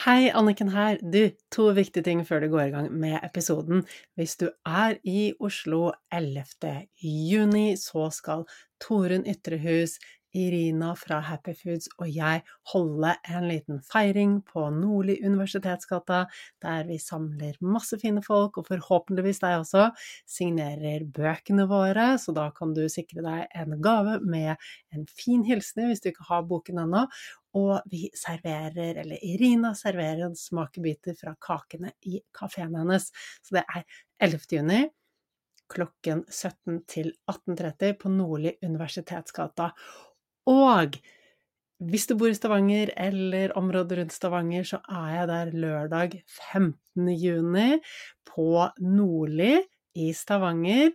Hei, Anniken her. Du, to viktige ting før du går i gang med episoden. Hvis du er i Oslo 11. juni, så skal Torunn Ytrehus, Irina fra Happy Foods og jeg holde en liten feiring på Nordli universitetsgata, der vi samler masse fine folk, og forhåpentligvis deg også, signerer bøkene våre, så da kan du sikre deg en gave med en fin hilsen hvis du ikke har boken ennå. Og vi serverer, eller Irina serverer smakebiter fra kakene i kafeen hennes. Så det er 11. juni klokken 17 til 18.30 på Nordli universitetsgata. Og hvis du bor i Stavanger eller området rundt Stavanger, så er jeg der lørdag 15. juni på Nordli i Stavanger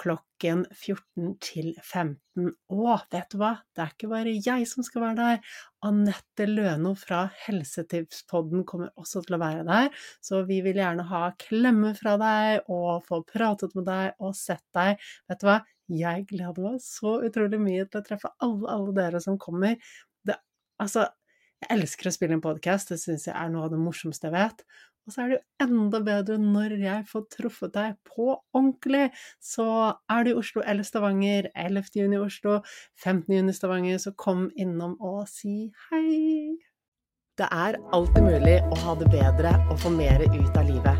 klokken 14 til 15. Og vet du hva, det er ikke bare jeg som skal være der. Anette Løno fra Helsetipspodden kommer også til å være der, så vi vil gjerne ha klemme fra deg og få pratet med deg og sett deg. Vet du hva, jeg gleder meg så utrolig mye til å treffe alle, alle dere som kommer. Det, altså, jeg elsker å spille en podkast, det syns jeg er noe av det morsomste jeg vet. Og så er det jo enda bedre når jeg får truffet deg på ordentlig. Så er du i Oslo eller Stavanger, 11. juni Oslo, 15. juni Stavanger, så kom innom og si hei. Det er alltid mulig å ha det bedre og få mer ut av livet.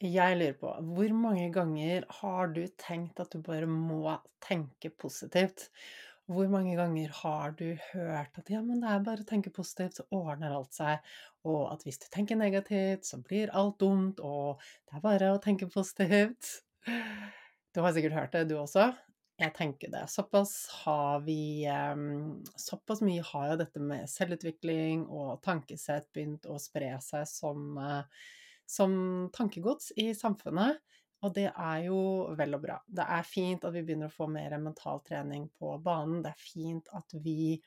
Jeg lurer på, hvor mange ganger har du tenkt at du bare må tenke positivt? Hvor mange ganger har du hørt at ja, men det er bare å tenke positivt, så ordner alt seg, og at hvis du tenker negativt, så blir alt dumt, og det er bare å tenke positivt? Du har sikkert hørt det, du også? Jeg tenker det. Såpass har vi um, Såpass mye har jo dette med selvutvikling og tankesett begynt å spre seg som uh, som tankegods i samfunnet. Og det er jo vel og bra. Det er fint at vi begynner å få mer mental trening på banen. Det er fint at vi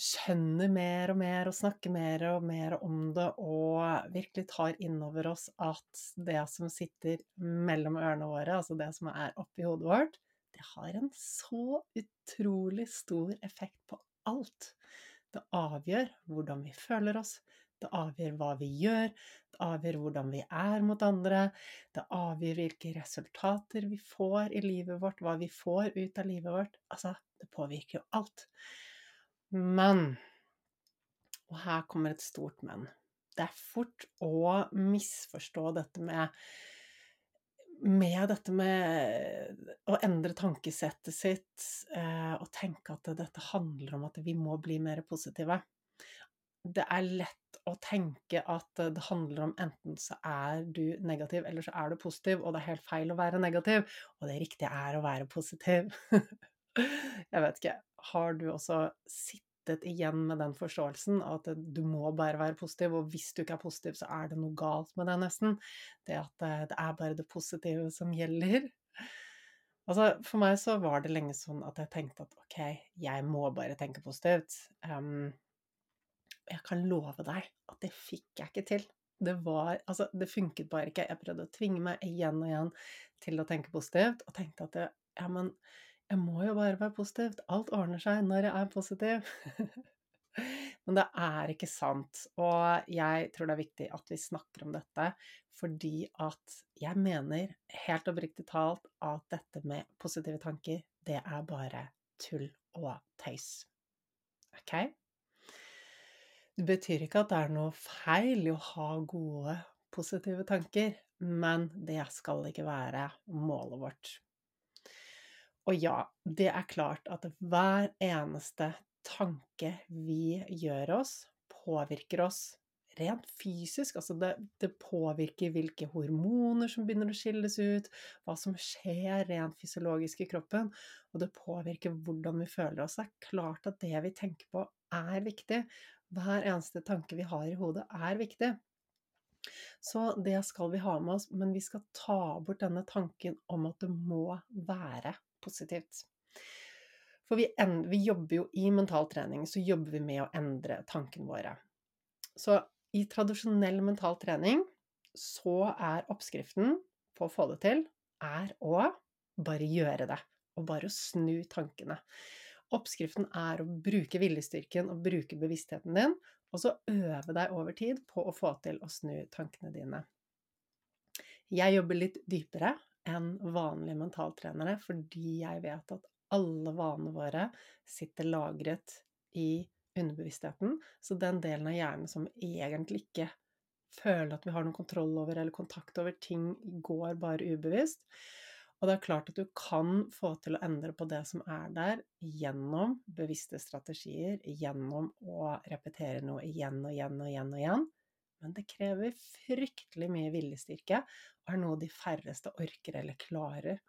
skjønner mer og mer og snakker mer og mer om det, og virkelig tar inn over oss at det som sitter mellom ørene våre, altså det som er oppi hodet vårt, det har en så utrolig stor effekt på alt. Det avgjør hvordan vi føler oss, det avgjør hva vi gjør, det avgjør hvordan vi er mot andre, det avgjør hvilke resultater vi får i livet vårt, hva vi får ut av livet vårt. Altså, det påvirker jo alt. Men Og her kommer et stort men. Det er fort å misforstå dette med med dette med å endre tankesettet sitt eh, og tenke at dette handler om at vi må bli mer positive det er lett å tenke at det handler om enten så er du negativ, eller så er du positiv, og det er helt feil å være negativ, og det riktige er å være positiv. Jeg vet ikke, har du også sittet igjen med den forståelsen at du må bare være positiv, og hvis du ikke er positiv, så er det noe galt med deg, nesten? Det at eh, det er bare det positive som gjelder? Altså, for meg så var det lenge sånn at jeg tenkte at ok, jeg må bare tenke positivt. Um, jeg kan love deg at det fikk jeg ikke til. Det var Altså, det funket bare ikke. Jeg prøvde å tvinge meg igjen og igjen til å tenke positivt, og tenkte at ja, men jeg må jo bare være positivt. Alt ordner seg når jeg er positiv. men det er ikke sant. Og jeg tror det er viktig at vi snakker om dette, fordi at jeg mener helt oppriktig talt at dette med positive tanker, det er bare tull og tøys. OK? Det betyr ikke at det er noe feil i å ha gode, positive tanker, men det skal ikke være målet vårt. Og ja, det er klart at hver eneste tanke vi gjør oss, påvirker oss rent fysisk. Altså det, det, påvirker hvilke hormoner som begynner å skilles ut, hva som skjer rent fysiologisk i kroppen. Og det påvirker hvordan vi føler oss. Det er klart at det vi tenker på, er viktig. Hver eneste tanke vi har i hodet, er viktig. Så det skal vi ha med oss, men vi skal ta bort denne tanken om at det må være positivt. For vi, vi, jobber jo i mental trening, så jobber vi med å endre tankene våre. Så i tradisjonell mental trening så er oppskriften på å få det til, er å bare gjøre det. Og bare snu tankene. Oppskriften er å bruke viljestyrken og bruke bevisstheten din, og så øve deg over tid på å få til å snu tankene dine. Jeg jobber litt dypere enn vanlige mentaltrenere fordi jeg vet at alle vanene våre sitter lagret i underbevisstheten. Så den delen av hjernen som egentlig ikke føler at vi har noen kontroll over eller kontakt over ting, går bare ubevisst. Og det er klart at du kan få til å endre på det som er der, gjennom bevisste strategier, gjennom å repetere noe igjen og igjen og igjen og igjen. Men det krever fryktelig mye viljestyrke, og er noe de færreste orker eller klarer.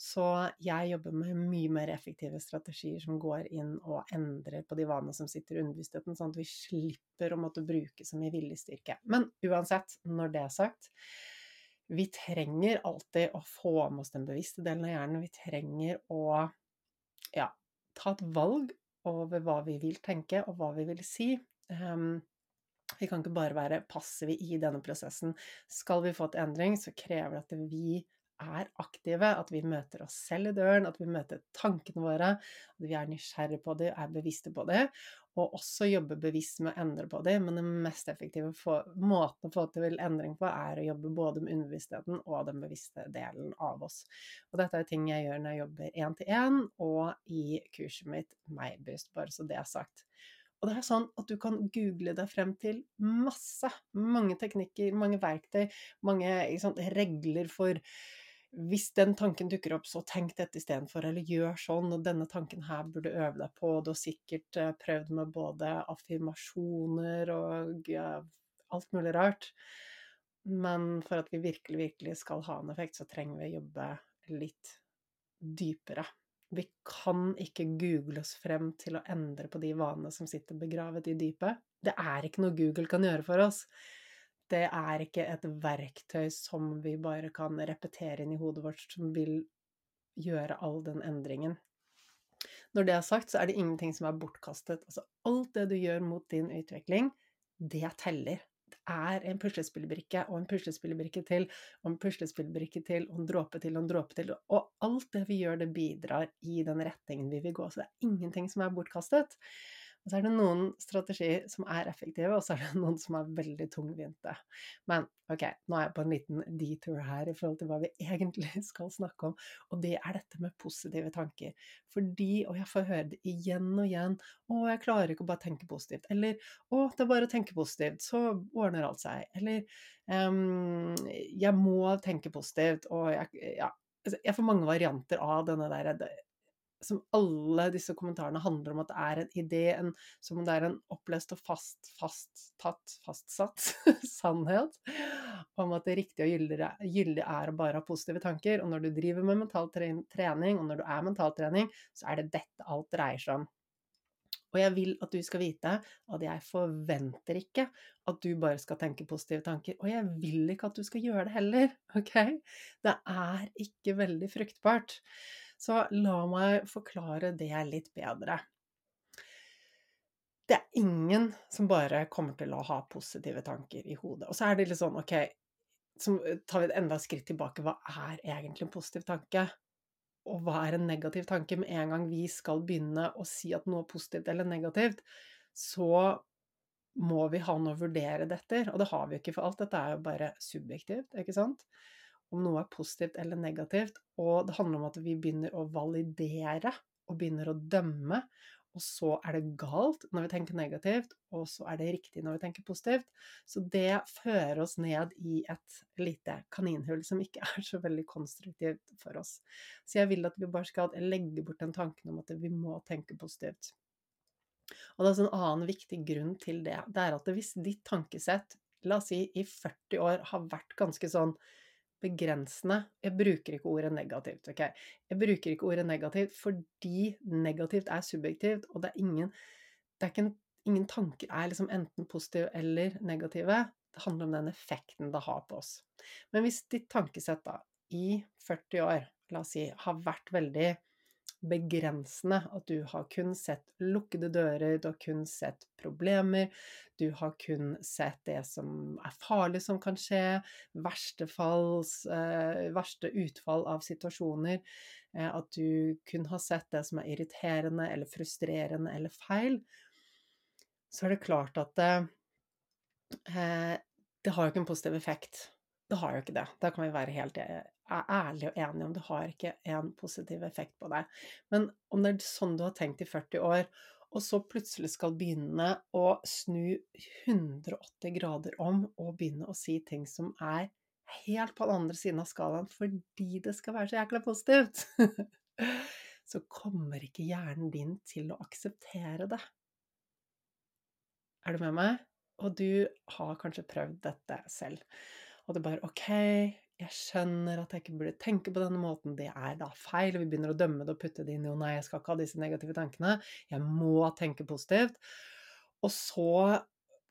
Så jeg jobber med mye mer effektive strategier som går inn og endrer på de vanene som sitter i underbevisstheten, sånn at vi slipper å måtte bruke så mye viljestyrke. Men uansett, når det er sagt, vi trenger alltid å få med oss den bevisste delen av hjernen. Vi trenger å ja, ta et valg over hva vi vil tenke, og hva vi vil si. Um, vi kan ikke bare være passive i denne prosessen. Skal vi få til endring, så krever det at vi er aktive, at vi møter oss selv i døren, at vi møter tankene våre, at vi er nysgjerrige på dem, er bevisste på dem, og også jobbe bevisst med å endre på dem. Men den mest effektive måten å få til endring på, er å jobbe både med underbevisstheten og den bevisste delen av oss. Og dette er ting jeg gjør når jeg jobber én til én, og i kurset mitt Meibust, bare så det er sagt. Og det er sånn at du kan google deg frem til masse, mange teknikker, mange verktøy, mange sant, regler for hvis den tanken dukker opp, så tenk dette istedenfor, eller gjør sånn, og denne tanken her burde øve deg på. Du har sikkert eh, prøvd med både affirmasjoner og alt mulig rart. Men for at vi virkelig, virkelig skal ha en effekt, så trenger vi å jobbe litt dypere. Vi kan ikke google oss frem til å endre på de vanene som sitter begravet i dypet. Det er ikke noe Google kan gjøre for oss det er ikke et verktøy som vi bare kan repetere inn i hodet vårt, som vil gjøre all den endringen. Når det er sagt, så er det ingenting som er bortkastet. Altså, alt det du gjør mot din utvikling, det teller. Det er en puslespillbrikke og en puslespillbrikke til og en puslespillbrikke til og en dråpe til og en dråpe til. Og alt det vi gjør, det bidrar i den retningen vi vil gå. Så det er ingenting som er bortkastet. Og så er det noen strategier som er effektive, og så er det noen som er veldig tungvinte. Men ok, nå er jeg på en liten detour her i forhold til hva vi egentlig skal snakke om, og det er dette med positive tanker. Fordi, og jeg får høre det igjen og igjen, å, jeg klarer ikke å bare tenke positivt. Eller å, det er bare å tenke positivt, så ordner alt seg. Eller um, jeg må tenke positivt, og jeg, ja, altså, jeg får mange varianter av denne der som alle disse kommentarene handler om at det er en idé, en, som om det er en opplest og fast, fasttatt, fastsatt sannhet om at det riktige og gyldige er å bare ha positive tanker. Og når du driver med mental trening, og når du er mentaltrening, så er det dette alt dreier seg om. Og jeg vil at du skal vite at jeg forventer ikke at du bare skal tenke positive tanker. Og jeg vil ikke at du skal gjøre det heller, ok? Det er ikke veldig fruktbart. Så la meg forklare det litt bedre. Det er ingen som bare kommer til å ha positive tanker i hodet. Og så er det litt sånn, ok, så tar vi et enda skritt tilbake. Hva er egentlig en positiv tanke? Og hva er en negativ tanke? Med en gang vi skal begynne å si at noe er positivt eller negativt, så må vi ha noe å vurdere dette. Og det har vi jo ikke, for alt dette er jo bare subjektivt, ikke sant? Om noe er positivt eller negativt, og det handler om at vi begynner å validere og begynner å dømme, og så er det galt når vi tenker negativt, og så er det riktig når vi tenker positivt. Så det fører oss ned i et lite kaninhull som ikke er så veldig konstruktivt for oss. Så jeg vil at vi bare skal legge bort den tanken om at vi må tenke positivt. Og det er en annen viktig grunn til det. Det er at hvis ditt tankesett, la oss si i 40 år, har vært ganske sånn begrensende Jeg bruker ikke ordet negativt, OK? Jeg bruker ikke ordet negativt fordi negativt er subjektivt, og det er ingen Det er en Ingen tanker er liksom enten positive eller negative. Det handler om den effekten det har på oss. Men hvis ditt tankesett da, i 40 år, la oss si, har vært veldig begrensende. At du har kun sett lukkede dører, du har kun sett problemer, du har kun sett det som er farlig som kan skje, verste, falls, eh, verste utfall av situasjoner. Eh, at du kun har sett det som er irriterende eller frustrerende eller feil. Så er det klart at det, eh, det har jo ikke en positiv effekt. Det har jo ikke det. Da kan vi være helt er ærlig og enig om det har ikke en positiv effekt på deg. Men om det er sånn du har tenkt i 40 år, og så plutselig skal begynne å snu 180 grader om og begynne å si ting som er helt på den andre siden av skalaen fordi det skal være så jækla positivt, så kommer ikke hjernen din til å akseptere det. Er du med meg? Og du har kanskje prøvd dette selv. Og det er bare OK, jeg skjønner at jeg ikke burde tenke på denne måten, det er da feil. Vi begynner å dømme det og putte det inn i 'å nei, jeg skal ikke ha disse negative tankene', jeg må tenke positivt. Og så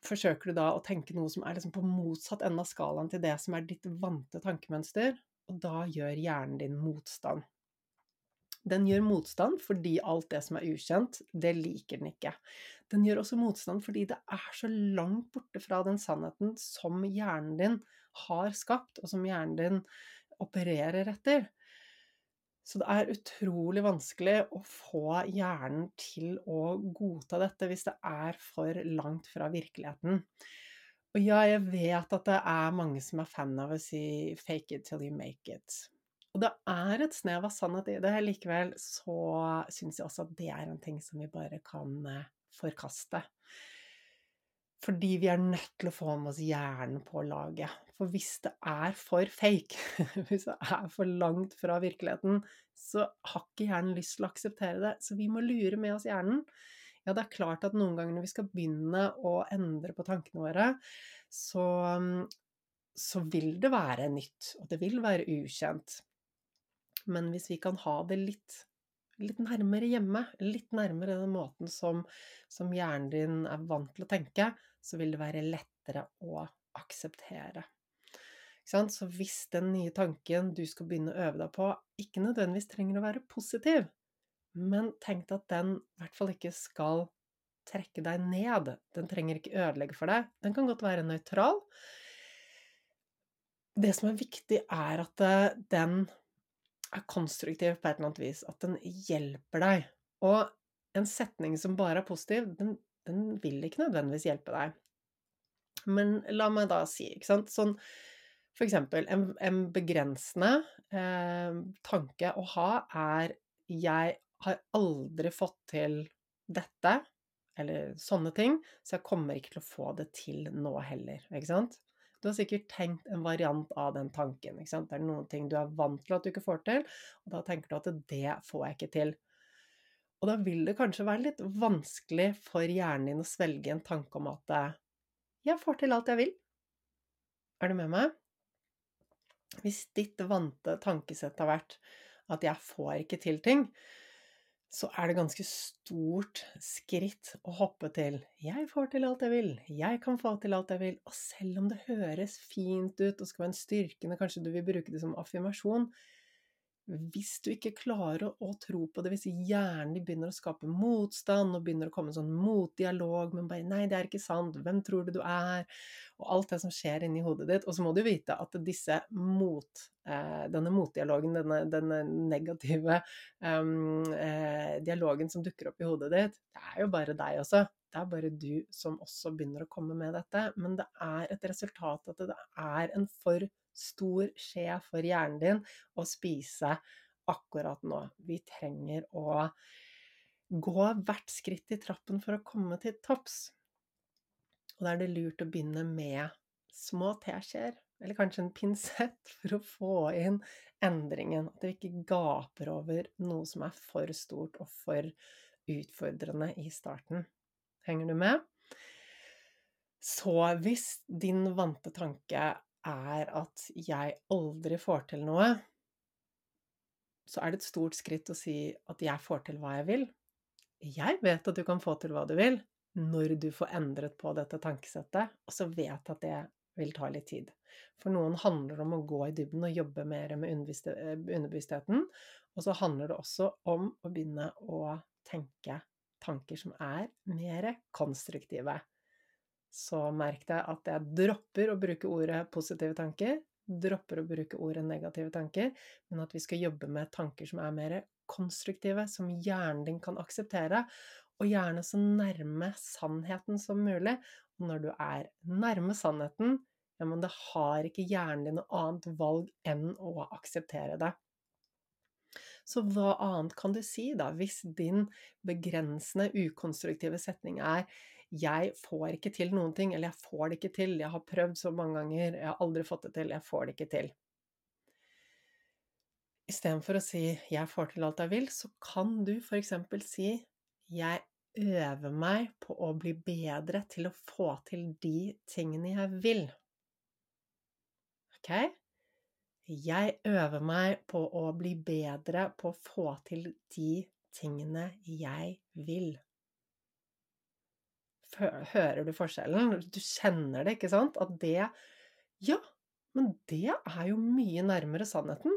forsøker du da å tenke noe som er liksom på motsatt ende av skalaen til det som er ditt vante tankemønster, og da gjør hjernen din motstand. Den gjør motstand fordi alt det som er ukjent, det liker den ikke. Den gjør også motstand fordi det er så langt borte fra den sannheten som hjernen din har skapt, og som hjernen din opererer etter. Så det er utrolig vanskelig å få hjernen til å godta dette hvis det er for langt fra virkeligheten. Og ja, jeg vet at det er mange som er fan av å si 'fake it till you make it'. Og det er et snev av sannhet i det. Likevel så syns jeg også at det er en ting som vi bare kan eh, forkaste. Fordi vi er nødt til å få med oss hjernen på laget. For hvis det er for fake, hvis det er for langt fra virkeligheten, så har ikke hjernen lyst til å akseptere det. Så vi må lure med oss hjernen. Ja, det er klart at noen ganger når vi skal begynne å endre på tankene våre, så, så vil det være nytt, og det vil være ukjent. Men hvis vi kan ha det litt litt nærmere hjemme, litt nærmere den måten som, som hjernen din er vant til å tenke, så vil det være lettere å akseptere. Så hvis den nye tanken du skal begynne å øve deg på, ikke nødvendigvis trenger å være positiv, men tenk deg at den i hvert fall ikke skal trekke deg ned. Den trenger ikke ødelegge for deg. Den kan godt være nøytral. Det som er viktig, er at eh, den er konstruktiv på et eller annet vis. At den hjelper deg. Og en setning som bare er positiv, den, den vil ikke nødvendigvis hjelpe deg. Men la meg da si, ikke sant Sånn for eksempel en, en begrensende eh, tanke å ha er 'Jeg har aldri fått til dette', eller sånne ting, så jeg kommer ikke til å få det til nå heller. Ikke sant? Du har sikkert tenkt en variant av den tanken. Ikke sant? Det er noen ting du er vant til at du ikke får til, og da tenker du at det får jeg ikke til. Og da vil det kanskje være litt vanskelig for hjernen din å svelge en tanke om at jeg får til alt jeg vil. Er du med meg? Hvis ditt vante tankesett har vært at jeg får ikke til ting, så er det ganske stort skritt å hoppe til. 'jeg får til alt jeg vil', 'jeg kan få til alt jeg vil', og selv om det høres fint ut og skal være en styrkende, kanskje du vil bruke det som affirmasjon, hvis du ikke klarer å, å, tro på det, hvis hjernen din begynner å skape motstand og begynner å komme en sånn motdialog, men bare 'nei, det er ikke sant', 'hvem tror du du er', og alt det som skjer inni hodet ditt Og så må du vite at mot, eh, denne motdialogen, denne, denne negative um, eh, dialogen som dukker opp i hodet ditt, det er jo bare deg også. Det er bare du som også begynner å komme med dette. Men det er et resultat at det er en for stor skje for hjernen din å spise akkurat nå. Vi trenger å gå hvert skritt i trappen for å komme til topps. Og da er det lurt å begynne med små teskjeer, eller kanskje en pinsett, for å få inn endringen. At vi ikke gaper over noe som er for stort og for utfordrende i starten. Henger du med? Så hvis din vante tanke er at 'jeg aldri får til noe', så er det et stort skritt å si at 'jeg får til hva jeg vil'. Jeg vet at du kan få til hva du vil, når du får endret på dette tankesettet, og så vet at det vil ta litt tid. For noen handler det om å gå i dybden og jobbe mer med underbevisstheten, og så handler det også om å begynne å tenke tanker som er mer konstruktive. Så merk deg at jeg dropper å bruke ordet positive tanker, dropper å bruke ordet negative tanker, men at vi skal jobbe med tanker som er mer konstruktive, som hjernen din kan akseptere, og gjerne så nærme sannheten som mulig. Og når du er nærme sannheten, ja, men da har ikke hjernen din noe annet valg enn å akseptere det. Så hva annet kan du si, da, hvis din begrensende, ukonstruktive setning er 'jeg får ikke til noen ting', eller 'jeg får det ikke til', 'jeg har prøvd så mange ganger, jeg har aldri fått det til', 'jeg får det ikke til'. Istedenfor å si 'jeg får til alt jeg vil', så kan du f.eks. si 'jeg øver meg på å bli bedre til å få til de tingene jeg vil'. Ok? Jeg øver meg på å bli bedre på å få til de tingene jeg vil. Hører du forskjellen? Du kjenner det, ikke sant? At det Ja, men det er jo mye nærmere sannheten.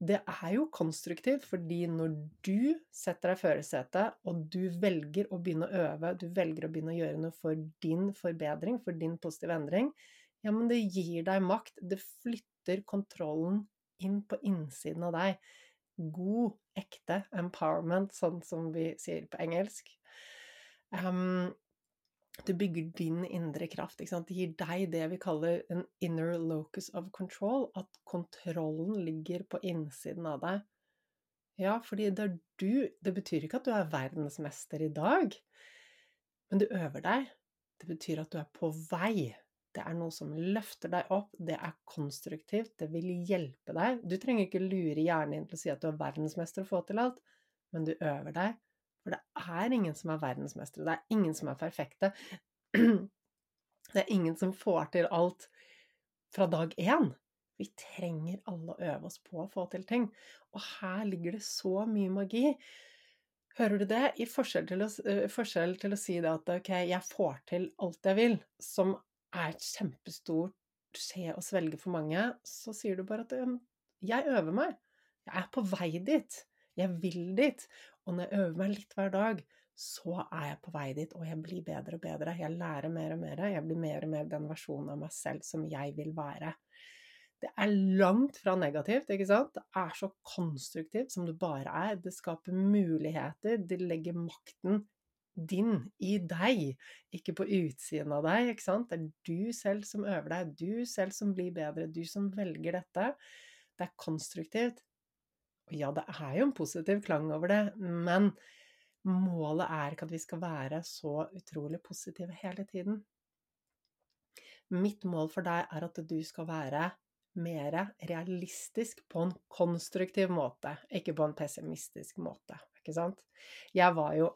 Det er jo konstruktivt, fordi når du setter deg i førersetet, og du velger å begynne å øve, du velger å begynne å gjøre noe for din forbedring, for din positive endring, ja, men det gir deg makt. Det flytter kontrollen inn på innsiden av deg. God, ekte empowerment, sånn som vi sier på engelsk. Um, det bygger din indre kraft. Det gir deg det vi kaller en inner locus of control. At kontrollen ligger på innsiden av deg. Ja, fordi det er du Det betyr ikke at du er verdensmester i dag, men du øver deg. Det betyr at du er på vei. Det er noe som løfter deg opp, det er konstruktivt, det vil hjelpe deg. Du trenger ikke lure hjernen din til å si at du er verdensmester og få til alt, men du øver deg. For det er ingen som er verdensmestere, det er ingen som er perfekte. Det er ingen som får til alt fra dag én. Vi trenger alle å øve oss på å få til ting. Og her ligger det så mye magi. Hører du det? I forskjell til å, eh, forskjell til å si det at ok, jeg får til alt jeg vil, som er et kjempestort skje å svelge for mange, så sier du bare at jeg øver meg. Jeg er på vei dit. Jeg vil dit. Og når jeg øver meg litt hver dag, så er jeg på vei dit, og jeg blir bedre og bedre. Jeg lærer mer og mer. Jeg blir mer og mer den versjonen av meg selv som jeg vil være. Det er langt fra negativt, ikke sant? Det er så konstruktivt som det bare er. Det skaper muligheter. Det legger makten din i deg, ikke på utsiden av deg, ikke sant? Det er du selv som øver deg, du selv som blir bedre, du som velger dette. Det er konstruktivt. Ja, det er jo en positiv klang over det, men målet er ikke at vi skal være så utrolig positive hele tiden. Mitt mål for deg er at du skal være mer realistisk på en konstruktiv måte, ikke på en pessimistisk måte. Ikke sant? Jeg var jo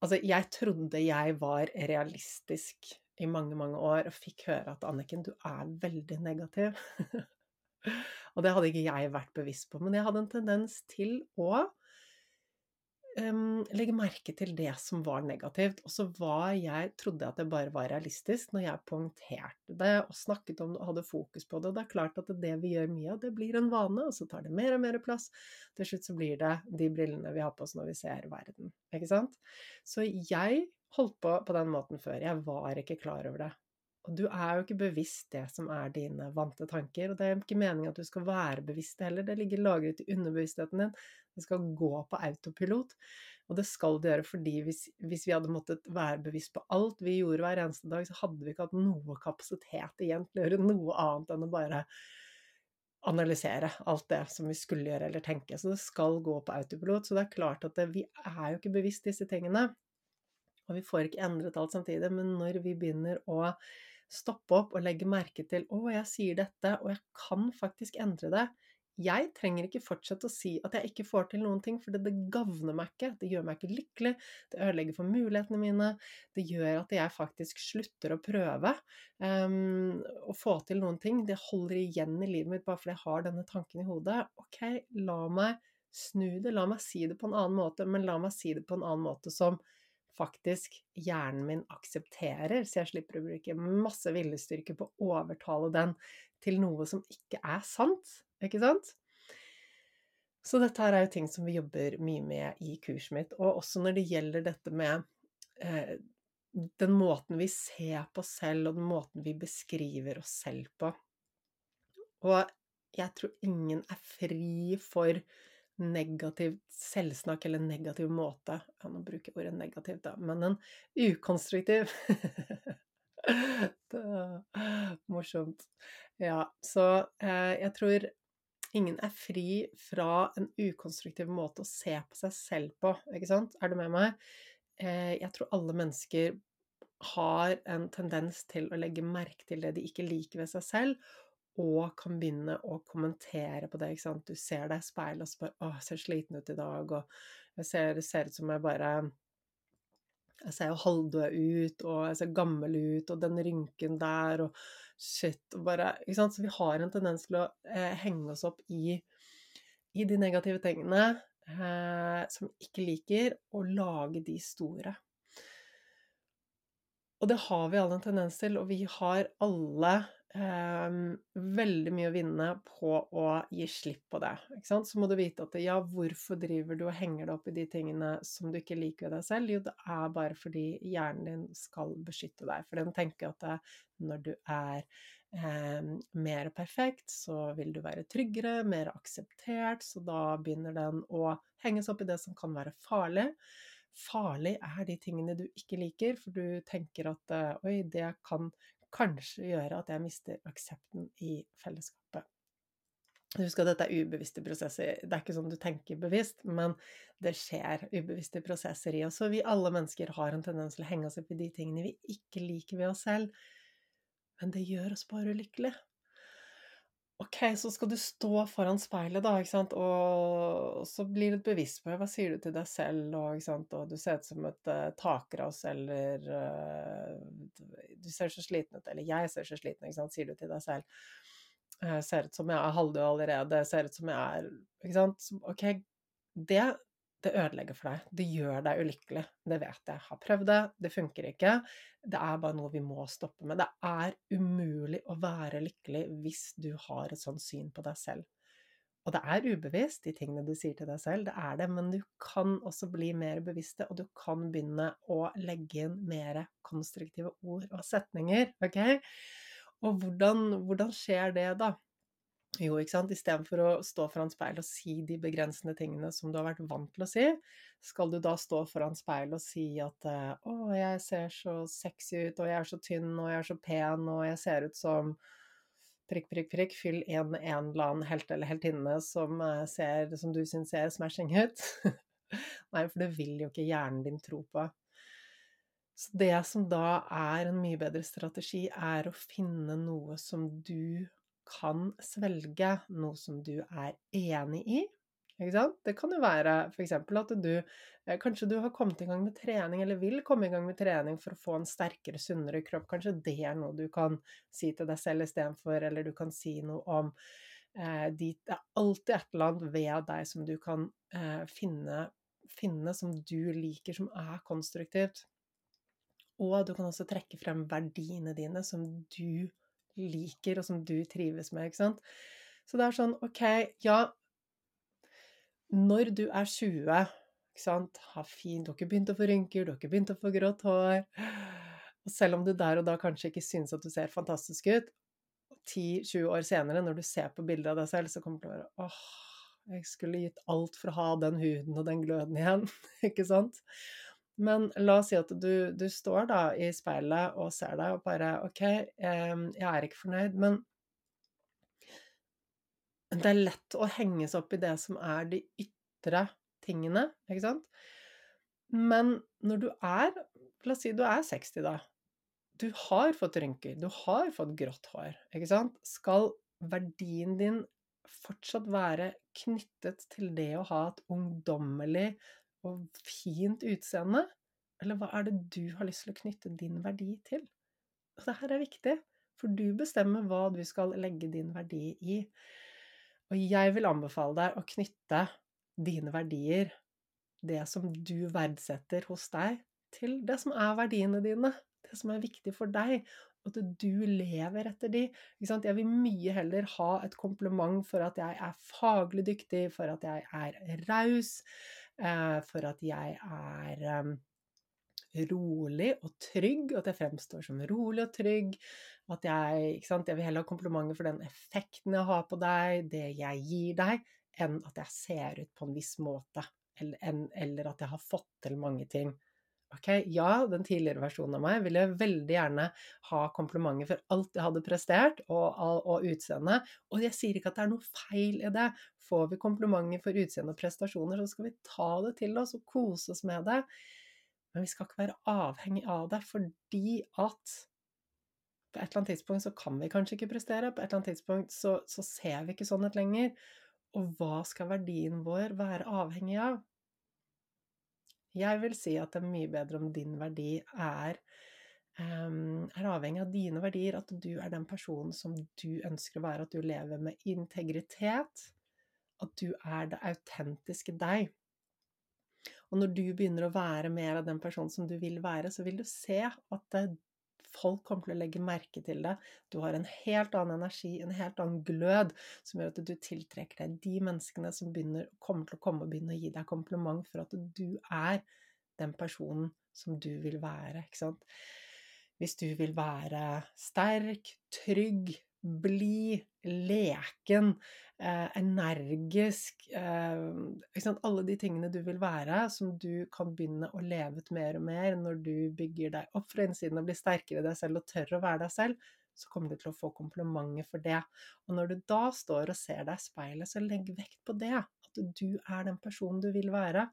Altså, jeg trodde jeg var realistisk i mange, mange år, og fikk høre at Anniken, du er veldig negativ. og det hadde ikke jeg vært bevisst på, men jeg hadde en tendens til å um, legge merke til det som var negativt. Og så var jeg trodde at det bare var realistisk når jeg poengterte det og snakket om det og hadde fokus på det. Og det er klart at det vi gjør mye av, det blir en vane, og så tar det mer og mer plass. Til slutt så blir det de brillene vi har på oss når vi ser verden. Ikke sant? Så jeg holdt på på den måten før. Jeg var ikke klar over det. Og du er jo ikke bevisst det som er dine vante tanker, og det er ikke meningen at du skal være bevisst heller, det ligger lagret i underbevisstheten din. Det skal gå på autopilot, og det skal det gjøre fordi hvis, hvis, vi hadde måttet være bevisst på alt vi gjorde hver eneste dag, så hadde vi ikke hatt noe kapasitet igjen til å gjøre noe annet enn å bare analysere alt det som vi skulle gjøre eller tenke. Så det skal gå på autopilot. Så det er klart at det, vi er jo ikke bevisst disse tingene. Og vi får ikke endret alt samtidig, men når vi begynner å stoppe opp og legge merke til 'Å, jeg sier dette, og jeg kan faktisk endre det'. jeg trenger ikke fortsette å si at jeg ikke får til noen ting, for det gagner meg ikke. Det gjør meg ikke lykkelig. Det ødelegger for mulighetene mine. Det gjør at jeg faktisk slutter å prøve um, å få til noen ting. Det holder igjen i livet mitt bare fordi jeg har denne tanken i hodet. Ok, la meg snu det. La meg si det på en annen måte, men la meg si det på en annen måte som faktisk hjernen min aksepterer, så jeg slipper å bruke masse viljestyrke på å overtale den til noe som ikke er sant, ikke sant? Så dette her er jo ting som vi jobber mye med i kurset mitt, og også når det gjelder dette med eh, den måten vi ser på oss selv, og den måten vi beskriver oss selv på. Og jeg tror ingen er fri for negativt selvsnakk eller negativ måte Ja, nå bruker jeg ordet negativt, da, men en ukonstruktiv Det er morsomt. Ja, så eh, jeg tror ingen er fri fra en ukonstruktiv måte å se på seg selv på, ikke sant? Er du med meg? Eh, jeg tror alle mennesker har en tendens til å legge merke til det de ikke liker ved seg selv, og kan begynne å kommentere på det. Du ser deg i speilet og så 'Å, jeg ser sliten ut i dag', og jeg ser, det ser ut som jeg bare Jeg ser jo halvdød ut, og jeg ser gammel ut, og den rynken der, og shit og bare? Så vi har en tendens til å eh, henge oss opp i, i de negative tingene eh, som vi ikke liker, og lage de store. Og det har vi alle en tendens til, og vi har alle veldig mye å vinne på å gi slipp på det. Så må du vite at ja, hvorfor driver du og henger deg opp i de tingene som du ikke liker ved deg selv? Jo, det er bare fordi hjernen din skal beskytte deg. For den tenker at det, når du er eh, mer perfekt, så vil du være tryggere, mer akseptert, så da begynner den å henge seg opp i det som kan være farlig. Farlig er de tingene du ikke liker, for du tenker at oi, det kan kanskje gjøre at jeg mister aksepten i fellesskapet. Husk at dette er ubevisste prosesser. Det er ikke sånn du tenker bevisst, men det skjer ubevisste prosesser i oss. Og vi alle mennesker har en tendens til å henge oss opp i de tingene vi ikke liker ved oss selv. Men det gjør oss bare ulykkelige. Ok, så skal du stå foran speilet, da, ikke sant, og så blir du bevisst på hva sier du til deg selv, og, ikke sant? og du ser ut som et uh, takras, eller uh, du ser så sliten ut, eller jeg ser så sliten, ikke sant, sier du til deg selv. Uh, ser ut som jeg er halvdød allerede, ser ut som jeg er Ikke sant. Ok, det det ødelegger for deg. Det gjør deg ulykkelig. Det vet jeg. Jeg har prøvd det. Det funker ikke. Det er bare noe vi må stoppe med. Det er umulig å være lykkelig hvis du har et sånt syn på deg selv. Og det er ubevisst, de tingene du sier til deg selv, det er det, men du kan også bli mer bevisste, og du kan begynne å legge inn mer konstruktive ord og setninger, ok? Og hvordan, hvordan skjer det, da? Jo, ikke sant. Istedenfor å stå foran speil og si de begrensende tingene som du har vært vant til å si, skal du da stå foran speil og si at eh, 'Å, jeg ser så sexy ut, og jeg er så tynn, og jeg er så pen, og jeg ser ut som' prikk, prikk, prikk, fyll en, en eller annen helt eller heltinne som, eh, som du syns ser smashing ut. Nei, for det vil jo ikke hjernen din tro på. Så det som da er en mye bedre strategi, er å finne noe som du kan svelge noe som du er enig i. Det kan jo være f.eks. at du eh, Kanskje du har kommet i gang med trening, eller vil komme i gang med trening for å få en sterkere, sunnere kropp. Kanskje det er noe du kan si til deg selv istedenfor, eller du kan si noe om eh, dit, Det er alltid et eller annet ved deg som du kan eh, finne, finne som du liker, som er konstruktivt. Og du kan også trekke frem verdiene dine som du liker, og som du trives med, ikke sant. Så det er sånn, OK, ja Når du er 20, ikke sant, Ha fint, du har ikke begynt å få rynker, du har ikke begynt å få grått hår Og selv om du der og da kanskje ikke syns at du ser fantastisk ut, 10-20 år senere, når du ser på bildet av deg selv, så kommer du til å være åh, jeg skulle gitt alt for å ha den huden og den gløden igjen, ikke sant? Men la oss si at du, du, står da i speilet og ser deg og bare OK, jeg er ikke fornøyd, men det er lett å henge seg opp i det som er de ytre tingene, ikke sant? Men når du er La oss si du er 60, da. Du har fått rynker, du har fått grått hår, ikke sant? Skal verdien din fortsatt være knyttet til det å ha et ungdommelig og fint utseende? Eller hva er det du har lyst til å knytte din verdi til? Og det her er viktig, for du bestemmer hva du skal legge din verdi i. Og jeg vil anbefale deg å knytte dine verdier, det som du verdsetter hos deg, til det som er verdiene dine, det som er viktig for deg, at du lever etter de. Jeg vil mye heller ha et kompliment for at jeg er faglig dyktig, for at jeg er raus, for at jeg er ehm, rolig og trygg, at jeg fremstår som rolig og trygg. At jeg, jeg vil heller ha komplimenter for den effekten jeg har på deg, det jeg gir deg, enn at jeg ser ut på en viss måte, eller, eller at jeg har fått til mange ting. Ok, ja, den tidligere versjonen av meg ville veldig gjerne ha komplimenter for alt jeg hadde prestert, og, og utseende. Og jeg sier ikke at det er noe feil i det. Får vi komplimenter for utseende og prestasjoner, så skal vi ta det til oss og kose oss med det. Men vi skal ikke være avhengig av det, fordi at på et eller annet tidspunkt så kan vi kanskje ikke prestere, på et eller annet tidspunkt så, så ser vi ikke sånn ut lenger. Og hva skal verdien vår være avhengig av? Jeg vil si at det er mye bedre om din verdi er, um, er avhengig av dine verdier, at du er den personen som du ønsker å være, at du lever med integritet, at du er det autentiske deg. Og når du begynner å være mer av den personen som du vil være, så vil du se at folk kommer til å legge merke til det. Du har en helt annen energi, en helt annen glød, som gjør at du tiltrekker deg de menneskene som begynner, kommer til å komme og begynne å gi deg kompliment for at du er den personen som du vil være. Hvis du vil være sterk, trygg, blid, leken, eh, energisk eh, Alle de tingene du vil være, som du kan begynne å leve ut mer og mer når du bygger deg opp fra innsiden og blir sterkere i deg selv og tør å være deg selv, så kommer du til å få komplimenter for det. Og når du da står og ser deg i speilet, så legg vekt på det. At du er den personen du vil være.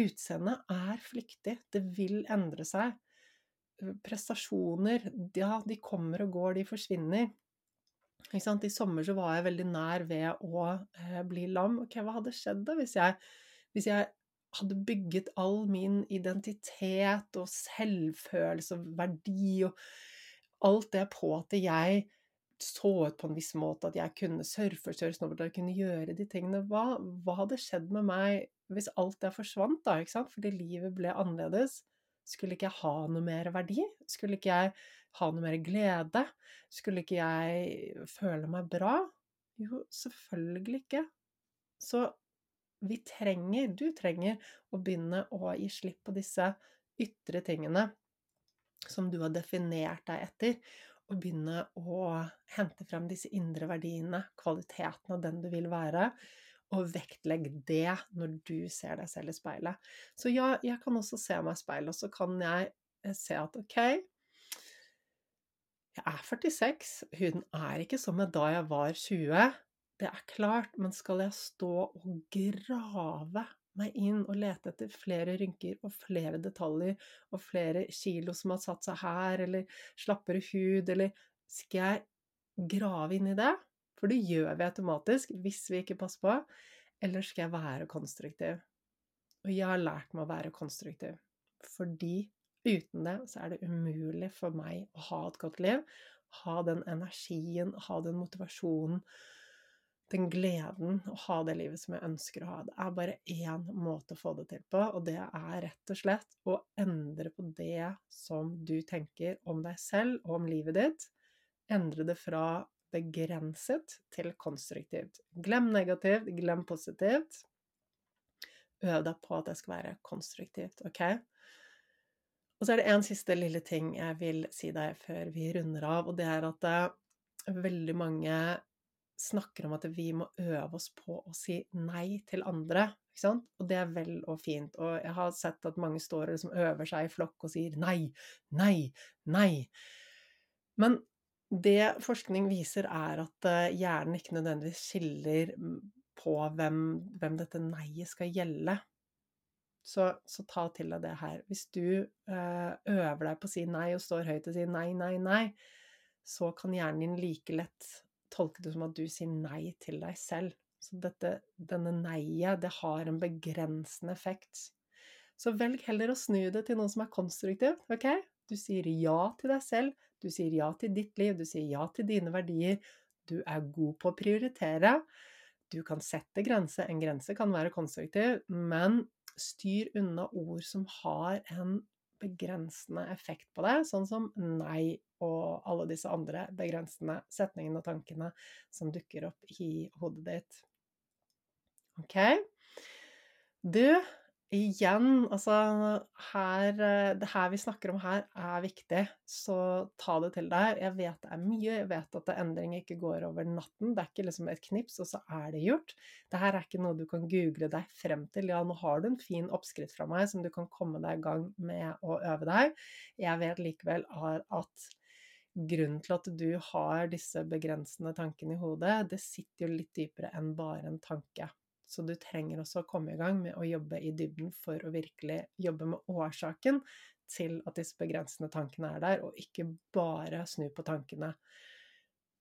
Utseendet er flyktig. Det vil endre seg. Prestasjoner, ja, de kommer og går, de forsvinner. I sommer så var jeg veldig nær ved å eh, bli lam. Ok, hva hadde skjedd da hvis jeg, hvis jeg hadde bygget all min identitet og selvfølelse og verdi og alt det på at jeg så ut på en viss måte, at jeg kunne surfe, kjøre snowboard, kunne gjøre de tingene. Hva, hva, hadde skjedd med meg hvis alt det forsvant, da? Fordi livet ble annerledes? Skulle ikke jeg ha noe mer verdi? Skulle ikke jeg ha noe mer glede? Skulle ikke jeg føle meg bra? Jo, selvfølgelig ikke. Så vi trenger, du trenger, å begynne å gi slipp på disse ytre tingene som du har definert deg etter, og begynne å hente frem disse indre verdiene, kvaliteten av den du vil være, og vektlegg det når du ser deg selv i speilet. Så ja, jeg kan også se meg i speilet, og så kan jeg eh, se at ok, jeg er 46, huden er ikke som da jeg var 20. Det er klart, men skal jeg stå og grave meg inn og lete etter flere rynker og flere detaljer og flere kilo som har satt seg her, eller slappere hud, eller skal jeg grave inn i det? For det gjør vi automatisk hvis vi ikke passer på. Eller skal jeg være konstruktiv? Og jeg har lært meg å være konstruktiv. Fordi uten det så er det umulig for meg å ha et godt liv. Ha den energien, ha den motivasjonen, den gleden, å ha det livet som jeg ønsker å ha. Det er bare én måte å få det til på, og det er rett og slett å endre på det som du tenker om deg selv og om livet ditt. Endre det fra begrenset til konstruktivt. Glem negativt, glem positivt. Øv deg på at det skal være konstruktivt, OK? Og så er det en siste lille ting jeg vil si deg før vi runder av, og det er at uh, veldig mange snakker om at vi må øve oss på å si nei til andre. Ikke sant? Og det er vel og fint. Og jeg har sett at mange står og liksom øver seg i flokk og sier nei, nei, nei. Men det forskning viser, er at eh, hjernen ikke nødvendigvis skiller på hvem, hvem dette nei-et skal gjelde. Så, så, ta til deg det her. Hvis du øh, øver deg på å si nei og står høyt og sier nei, nei, nei, så kan hjernen din like lett tolke det som at du sier nei til deg selv. Så dette, denne nei-et, det har en begrensende effekt. Så velg heller å snu det til noe som er konstruktivt, OK? Du sier ja til deg selv, du sier ja til ditt liv, du sier ja til dine verdier. Du er god på å prioritere. Du kan sette grenser, En grense kan være konstruktiv, men styr unna ord som har en begrensende effekt på deg, sånn som nei og alle disse andre begrensende setningene og tankene som dukker opp i hodet ditt. OK? Du, igjen, altså her Det her vi snakker om her, er viktig, så ta det til deg. Jeg vet det er mye, jeg vet at endring ikke går over natten. Det er ikke liksom et knips, og så er det gjort. Det her er ikke noe du kan google deg frem til. Ja, nå har du en fin oppskrift fra meg som du kan komme deg i gang med å øve deg. Jeg vet likevel at grunnen til at du har disse begrensende tankene i hodet, det sitter jo litt dypere enn bare en tanke. Så du trenger også å komme i gang med å jobbe i dybden for å virkelig jobbe med årsaken til at disse begrensende tankene er der, og ikke bare snu på tankene.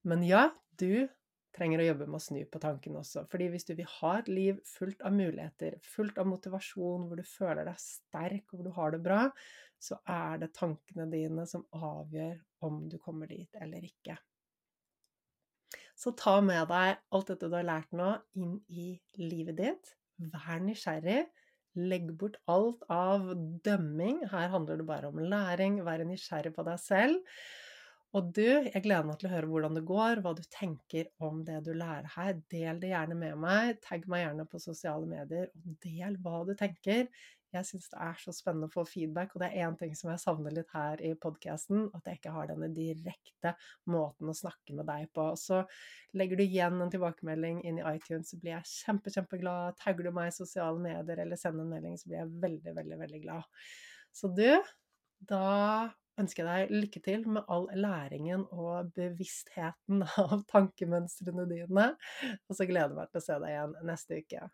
Men ja, du trenger å jobbe med å snu på tankene også. Fordi hvis du vil ha et liv fullt av muligheter, fullt av motivasjon, hvor du føler deg sterk, hvor du har det bra, så er det tankene dine som avgjør om du kommer dit eller ikke. Så ta med deg alt dette du har lært nå, inn i livet ditt. Vær nysgjerrig. Legg bort alt av dømming. Her handler det bare om læring. Være nysgjerrig på deg selv. Og du, jeg gleder meg til å høre hvordan det går, hva du tenker om det du lærer her. Del det gjerne med meg. Tagg meg gjerne på sosiale medier, og del hva du tenker. Jeg syns det er så spennende å få feedback, og det er én ting som jeg savner litt her i podkasten, at jeg ikke har denne direkte måten å snakke med deg på. Så legger du igjen en tilbakemelding inn i iTunes, så blir jeg kjempe, kjempeglad. Tagger du meg i sosiale medier eller sender en melding, så blir jeg veldig, veldig, veldig glad. Så du, da ønsker jeg deg lykke til med all læringen og bevisstheten av tankemønstrene dine. Og så gleder jeg meg til å se deg igjen neste uke.